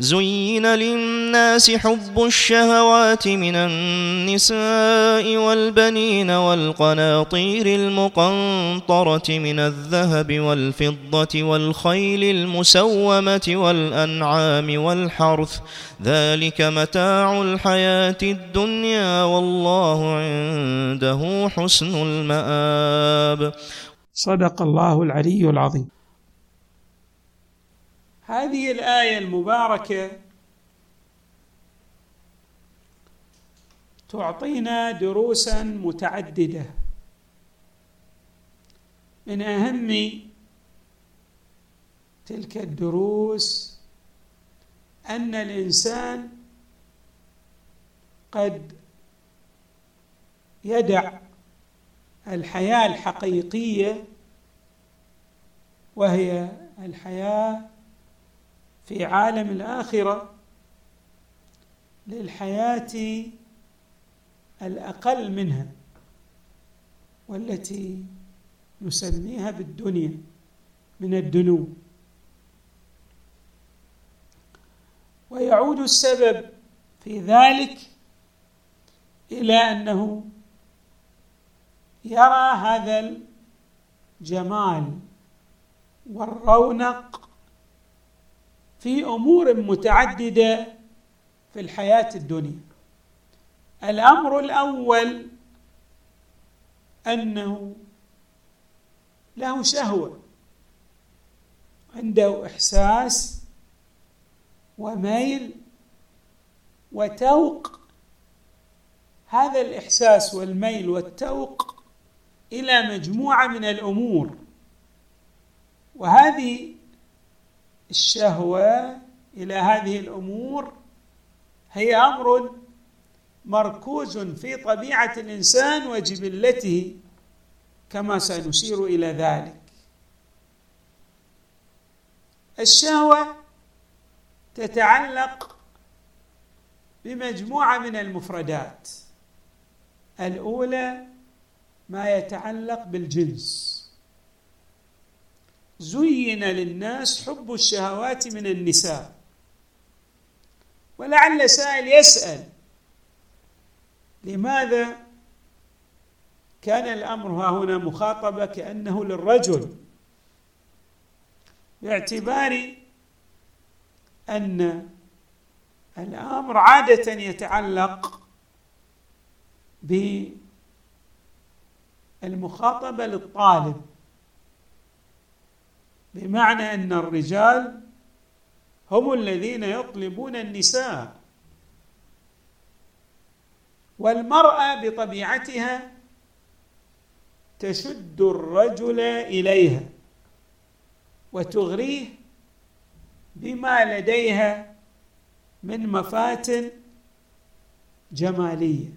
زين للناس حب الشهوات من النساء والبنين والقناطير المقنطرة من الذهب والفضة والخيل المسومة والأنعام والحرث. ذلك متاع الحياة الدنيا والله عنده حسن المآب. صدق الله العلي العظيم. هذه الآية المباركة تعطينا دروسا متعددة. من أهم تلك الدروس أن الإنسان قد يدع الحياة الحقيقية وهي الحياة في عالم الآخرة للحياة الأقل منها والتي نسميها بالدنيا من الدنو ويعود السبب في ذلك إلى أنه يرى هذا الجمال والرونق في أمور متعددة في الحياة الدنيا. الأمر الأول أنه له شهوة عنده إحساس وميل وتوق. هذا الإحساس والميل والتوق إلى مجموعة من الأمور وهذه الشهوة إلى هذه الأمور هي أمر مركوز في طبيعة الإنسان وجبلته كما سنشير إلى ذلك. الشهوة تتعلق بمجموعة من المفردات. الأولى ما يتعلق بالجنس. زين للناس حب الشهوات من النساء. ولعل سائل يسأل لماذا كان الأمر ها هنا مخاطبة كأنه للرجل؟ باعتبار أن الأمر عادة يتعلق بالمخاطبة للطالب. بمعنى أن الرجال هم الذين يطلبون النساء. والمرأة بطبيعتها تشد الرجل إليها وتغريه بما لديها من مفاتن جمالية.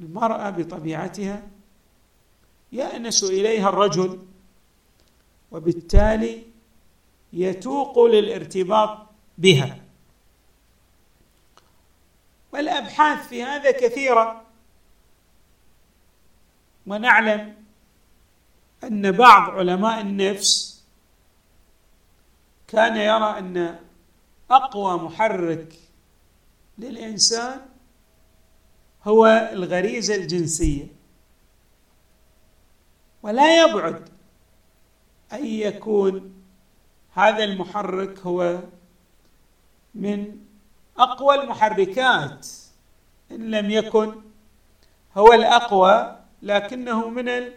المرأة بطبيعتها يأنس إليها الرجل وبالتالي يتوق للارتباط بها. والأبحاث في هذا كثيرة. ونعلم أن بعض علماء النفس كان يرى أن أقوى محرك للإنسان هو الغريزة الجنسية. ولا يبعد أن يكون هذا المحرك هو من أقوى المحركات. إن لم يكن هو الأقوى لكنه من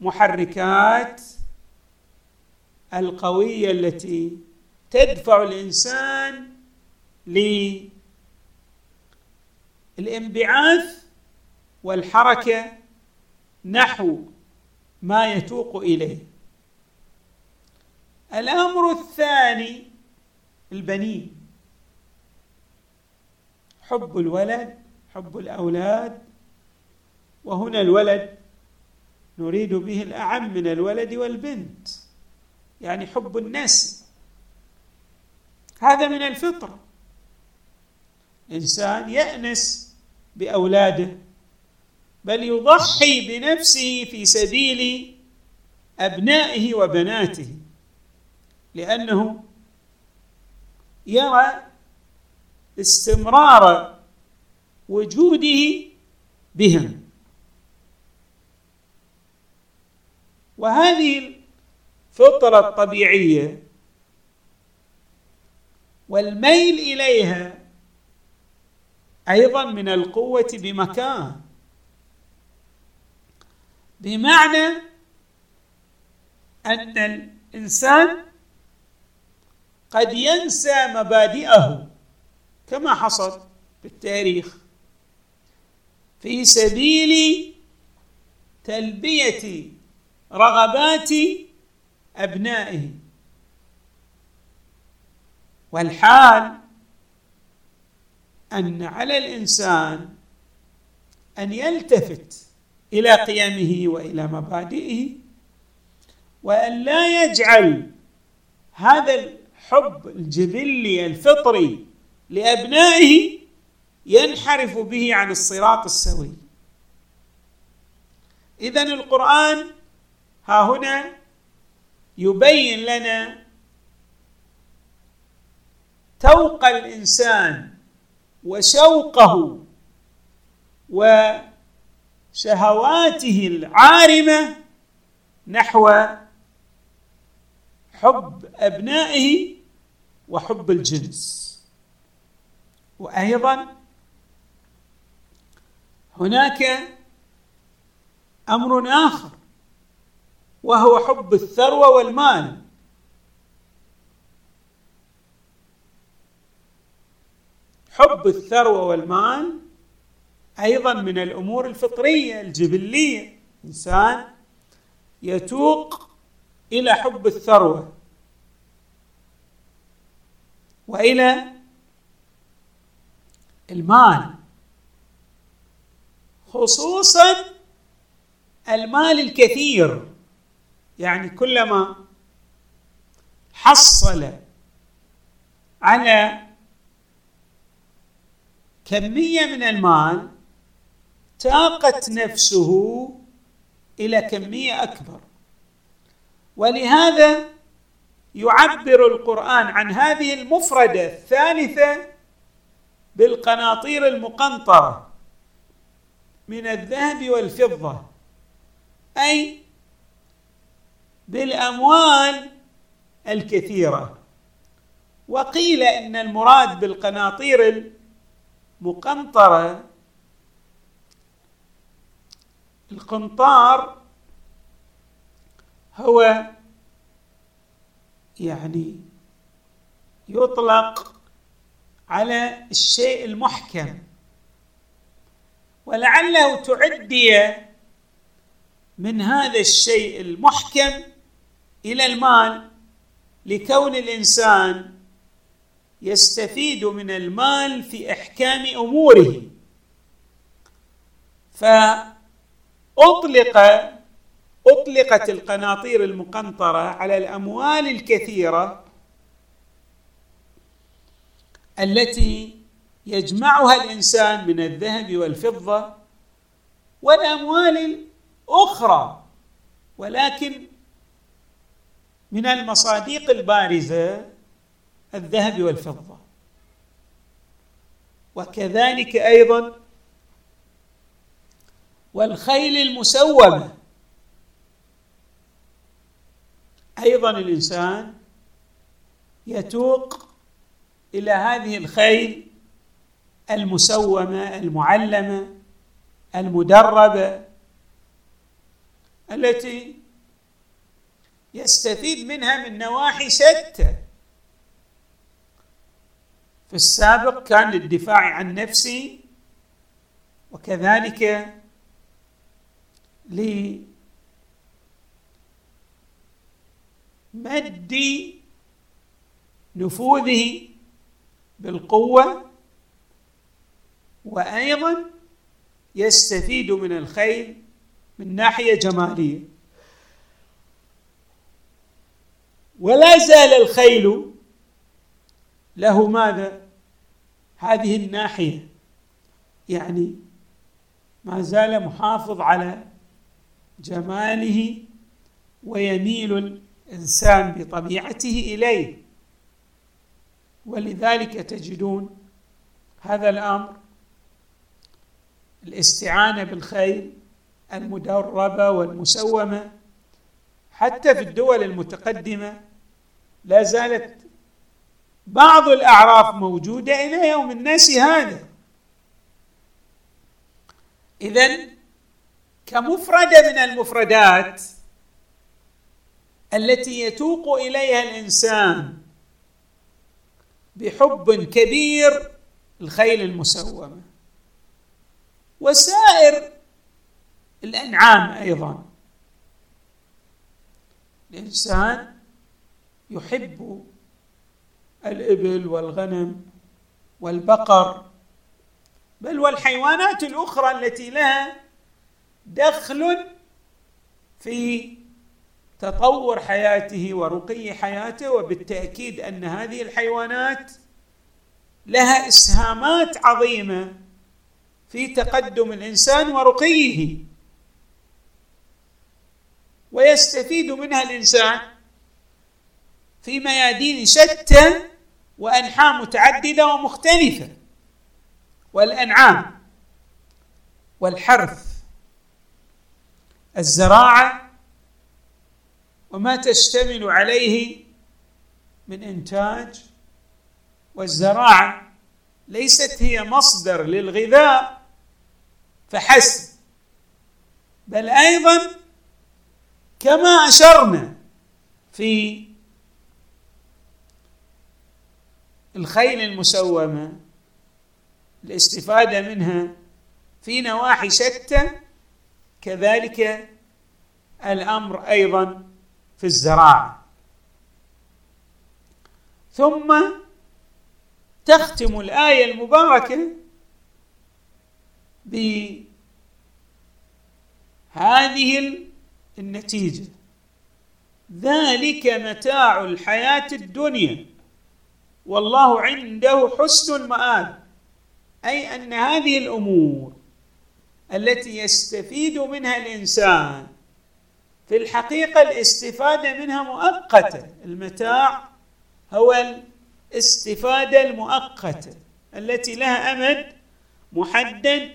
المحركات القوية التي تدفع الإنسان للانبعاث والحركة نحو ما يتوق إليه. الأمر الثاني البنين. حب الولد حب الأولاد. وهنا الولد نريد به الأعم من الولد والبنت. يعني حب النسل هذا من الفطرة. الانسان يأنس بأولاده بل يضحي بنفسه في سبيل أبنائه وبناته. لأنه يرى استمرار وجوده بهم. وهذه الفطرة الطبيعية والميل إليها أيضا من القوة بمكان. بمعنى أن الإنسان قد ينسى مبادئه كما حصل في التاريخ. في سبيل تلبية رغبات أبنائه. والحال أن على الإنسان أن يلتفت إلى قيمه وإلى مبادئه وأن لا يجعل هذا الحب الجبلي الفطري لأبنائه ينحرف به عن الصراط السوي. اذا القرآن ها هنا يبين لنا توق الإنسان وشوقه وشهواته العارمة نحو حب أبنائه وحب الجنس. وأيضا هناك أمر آخر وهو حب الثروة والمال. حب الثروة والمال أيضا من الأمور الفطرية الجبلية. إنسان يتوق إلى حب الثروة. وإلى المال. خصوصا المال الكثير. يعني كلما حصل على كمية من المال تاقت نفسه إلى كمية أكبر. ولهذا يعبر القرآن عن هذه المفردة الثالثة بالقناطير المقنطرة من الذهب والفضة أي بالأموال الكثيرة. وقيل إن المراد بالقناطير المقنطرة القنطار هو يعني يطلق على الشيء المحكم. ولعله تعدي من هذا الشيء المحكم إلى المال لكون الإنسان يستفيد من المال في إحكام أموره. فأطلق أطلقت القناطير المقنطرة على الأموال الكثيرة التي يجمعها الإنسان من الذهب والفضة والأموال الأخرى ولكن من المصاديق البارزة الذهب والفضة. وكذلك أيضا والخيل المسومة أيضا الإنسان يتوق إلى هذه الخيل المسومة المعلمة المدربة التي يستفيد منها من نواحي شتى في السابق كان للدفاع عن نفسه وكذلك لمد نفوذه بالقوة وأيضا يستفيد من الخيل من ناحية جمالية. ولا زال الخيل له ماذا؟ هذه الناحية. يعني ما زال محافظ على جماله ويميل الإنسان بطبيعته إليه. ولذلك تجدون هذا الأمر الاستعانة بالخيل المدربة والمسومة حتى في الدول المتقدمة لا زالت بعض الأعراف موجودة إلى يوم الناس هذا. إذا كمفردة من المفردات التي يتوق إليها الإنسان بحب كبير الخيل المسومة. وسائر الأنعام أيضا. الإنسان يحب الإبل والغنم والبقر بل والحيوانات الأخرى التي لها دخل في تطور حياته ورقي حياته وبالتأكيد أن هذه الحيوانات لها إسهامات عظيمة في تقدم الإنسان ورقيه. ويستفيد منها الإنسان في ميادين شتى وأنحاء متعددة ومختلفة والأنعام والحرث الزراعة وما تشتمل عليه من إنتاج والزراعة ليست هي مصدر للغذاء فحسب. بل أيضا كما أشرنا في الخيل المسومة الاستفادة منها في نواحي شتى كذلك الأمر أيضا في الزراعة. ثم تختم الآية المباركة بهذه النتيجة. ذلك متاع الحياة الدنيا. والله عنده حسن المآب. أي أن هذه الأمور التي يستفيد منها الإنسان في الحقيقة الاستفادة منها مؤقتة. المتاع هو الاستفادة المؤقتة التي لها أمد محدد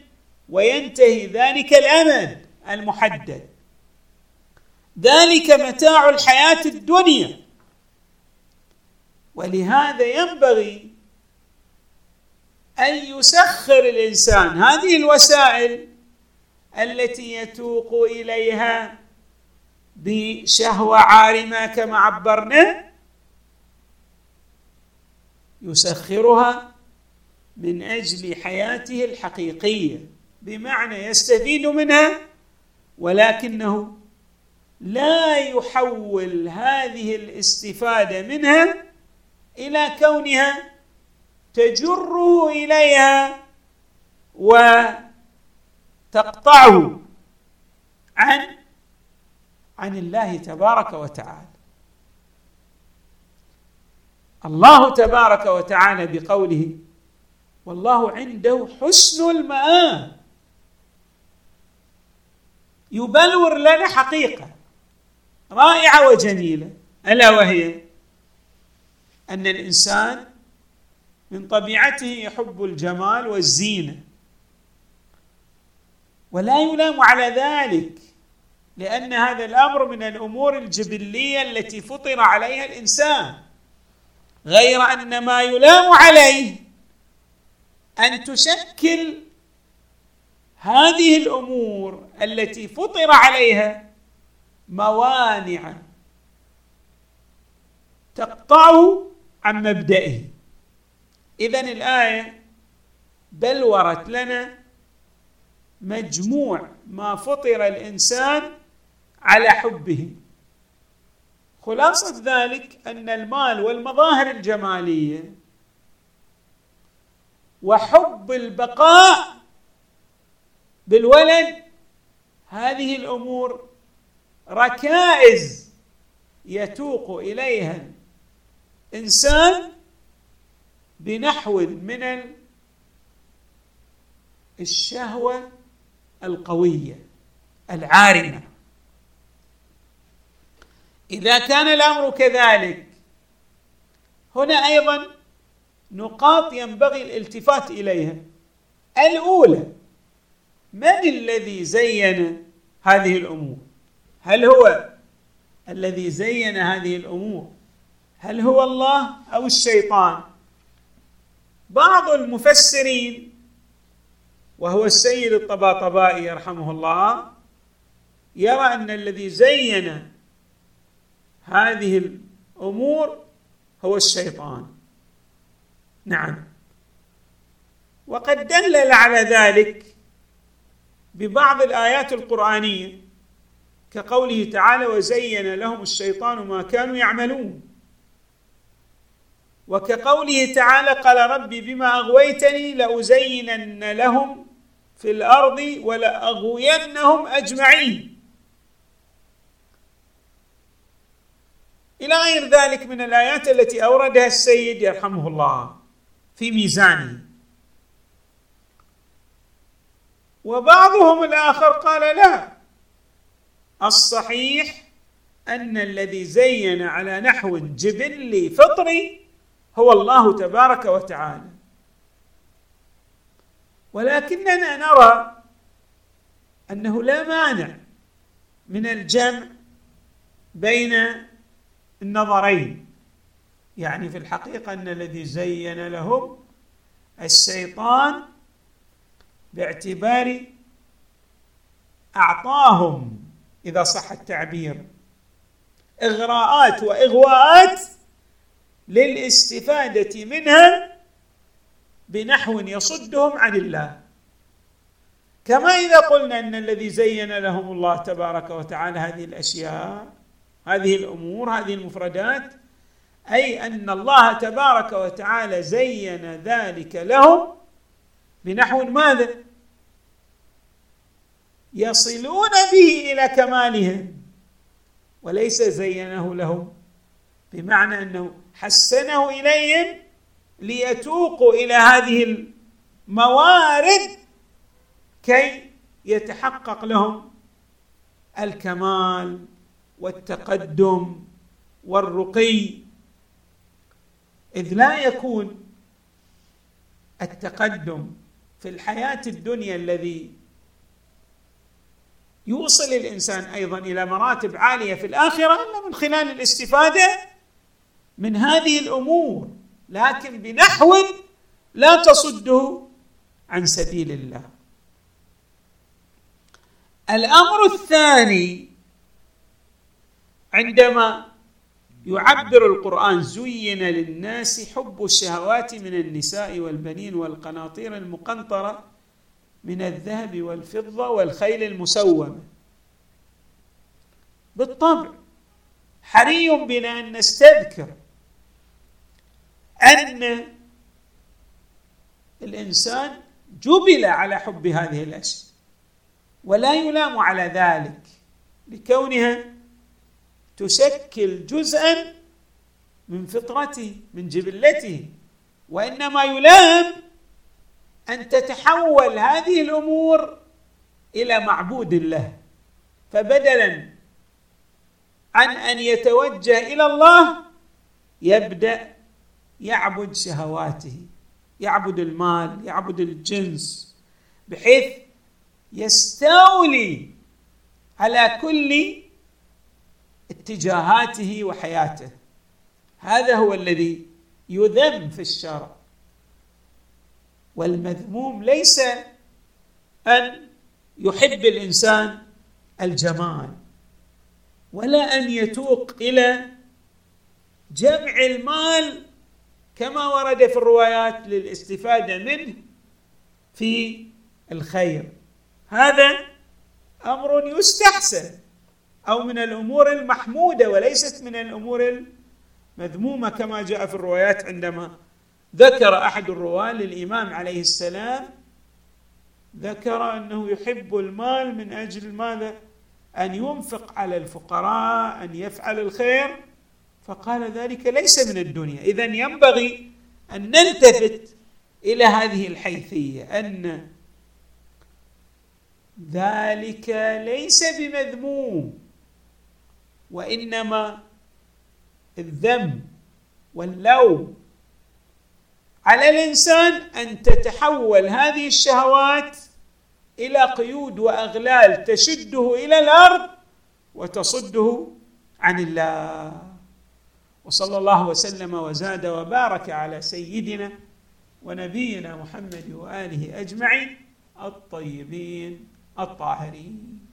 وينتهي ذلك الأمد المحدد. ذلك متاع الحياة الدنيا. ولهذا ينبغي أن يسخر الإنسان هذه الوسائل التي يتوق إليها بشهوة عارمة كما عبرنا يسخرها من أجل حياته الحقيقية بمعنى يستفيد منها ولكنه لا يحول هذه الاستفادة منها إلى كونها تجره إليها وتقطعه عن عن الله تبارك وتعالى. الله تبارك وتعالى بقوله والله عنده حسن المآب. يبلور لنا حقيقة رائعة وجميلة. ألا وهي أن الإنسان من طبيعته يحب الجمال والزينة ولا يلام على ذلك. لأن هذا الأمر من الأمور الجبلية التي فطر عليها الإنسان غير أن ما يلام عليه أن تشكل هذه الأمور التي فطر عليها موانع تقطعه عن مبدئه. اذا الآية بلورت لنا مجموع ما فطر الإنسان على حبه. خلاصة ذلك أن المال والمظاهر الجمالية وحب البقاء بالولد هذه الأمور ركائز يتوق إليها الإنسان بنحو من الشهوة القوية العارمة. إذا كان الأمر كذلك هنا أيضا نقاط ينبغي الالتفات إليها. الأولى من الذي زين هذه الأمور؟ هل هو الذي زين هذه الأمور؟ هل هو الله أو الشيطان؟ بعض المفسرين وهو السيد الطباطبائي يرحمه الله يرى أن الذي زين هذه الأمور هو الشيطان. نعم. وقد دلل على ذلك ببعض الآيات القرآنية كقوله تعالى وزين لهم الشيطان ما كانوا يعملون وكقوله تعالى قال ربي بما أغويتني لأزينن لهم في الأرض ولأغوينهم أجمعين إلى غير ذلك من الآيات التي أوردها السيد يرحمه الله في ميزانه. وبعضهم الآخر قال لا. الصحيح أن الذي زين على نحو جبلي فطري هو الله تبارك وتعالى. ولكننا نرى أنه لا مانع من الجمع بين النظرين. يعني في الحقيقة أن الذي زين لهم الشيطان باعتبار أعطاهم إذا صح التعبير إغراءات وإغواءات للاستفادة منها بنحو يصدهم عن الله. كما إذا قلنا أن الذي زين لهم الله تبارك وتعالى هذه الأشياء هذه الأمور هذه المفردات أي أن الله تبارك وتعالى زين ذلك لهم بنحو ماذا؟ يصلون به إلى كمالهم وليس زينه لهم بمعنى أنه حسنه إليهم ليتوقوا إلى هذه الموارد كي يتحقق لهم الكمال. والتقدم والرقي. إذ لا يكون التقدم في الحياة الدنيا الذي يوصل الإنسان أيضا إلى مراتب عالية في الآخرة إلا من خلال الاستفادة من هذه الأمور. لكن بنحو لا تصده عن سبيل الله. الأمر الثاني عندما يعبر القرآن زين للناس حب الشهوات من النساء والبنين والقناطير المقنطرة من الذهب والفضة والخيل المسومة. بالطبع حري بنا أن نستذكر أن الإنسان جبل على حب هذه الأشياء ولا يلام على ذلك لكونها تشكل جزءا من فطرته من جبلته وإنما يلام أن تتحول هذه الأمور إلى معبود له فبدلا عن أن يتوجه إلى الله يبدأ يعبد شهواته يعبد المال يعبد الجنس بحيث يستولي على كل اتجاهاته وحياته. هذا هو الذي يذم في الشرع. والمذموم ليس أن يحب الإنسان الجمال ولا أن يتوق إلى جمع المال كما ورد في الروايات للاستفادة منه في الخير. هذا أمر يستحسن. أو من الأمور المحمودة وليست من الأمور المذمومة كما جاء في الروايات عندما ذكر أحد الرواة للإمام عليه السلام ذكر أنه يحب المال من أجل ماذا؟ أن ينفق على الفقراء أن يفعل الخير. فقال ذلك ليس من الدنيا. اذا ينبغي أن نلتفت إلى هذه الحيثية أن ذلك ليس بمذموم. وإنما الذم واللوم. على الإنسان أن تتحول هذه الشهوات إلى قيود وأغلال تشده إلى الأرض وتصده عن الله. وصلى الله وسلم وزاد وبارك على سيدنا ونبينا محمد وآله أجمعين الطيبين الطاهرين.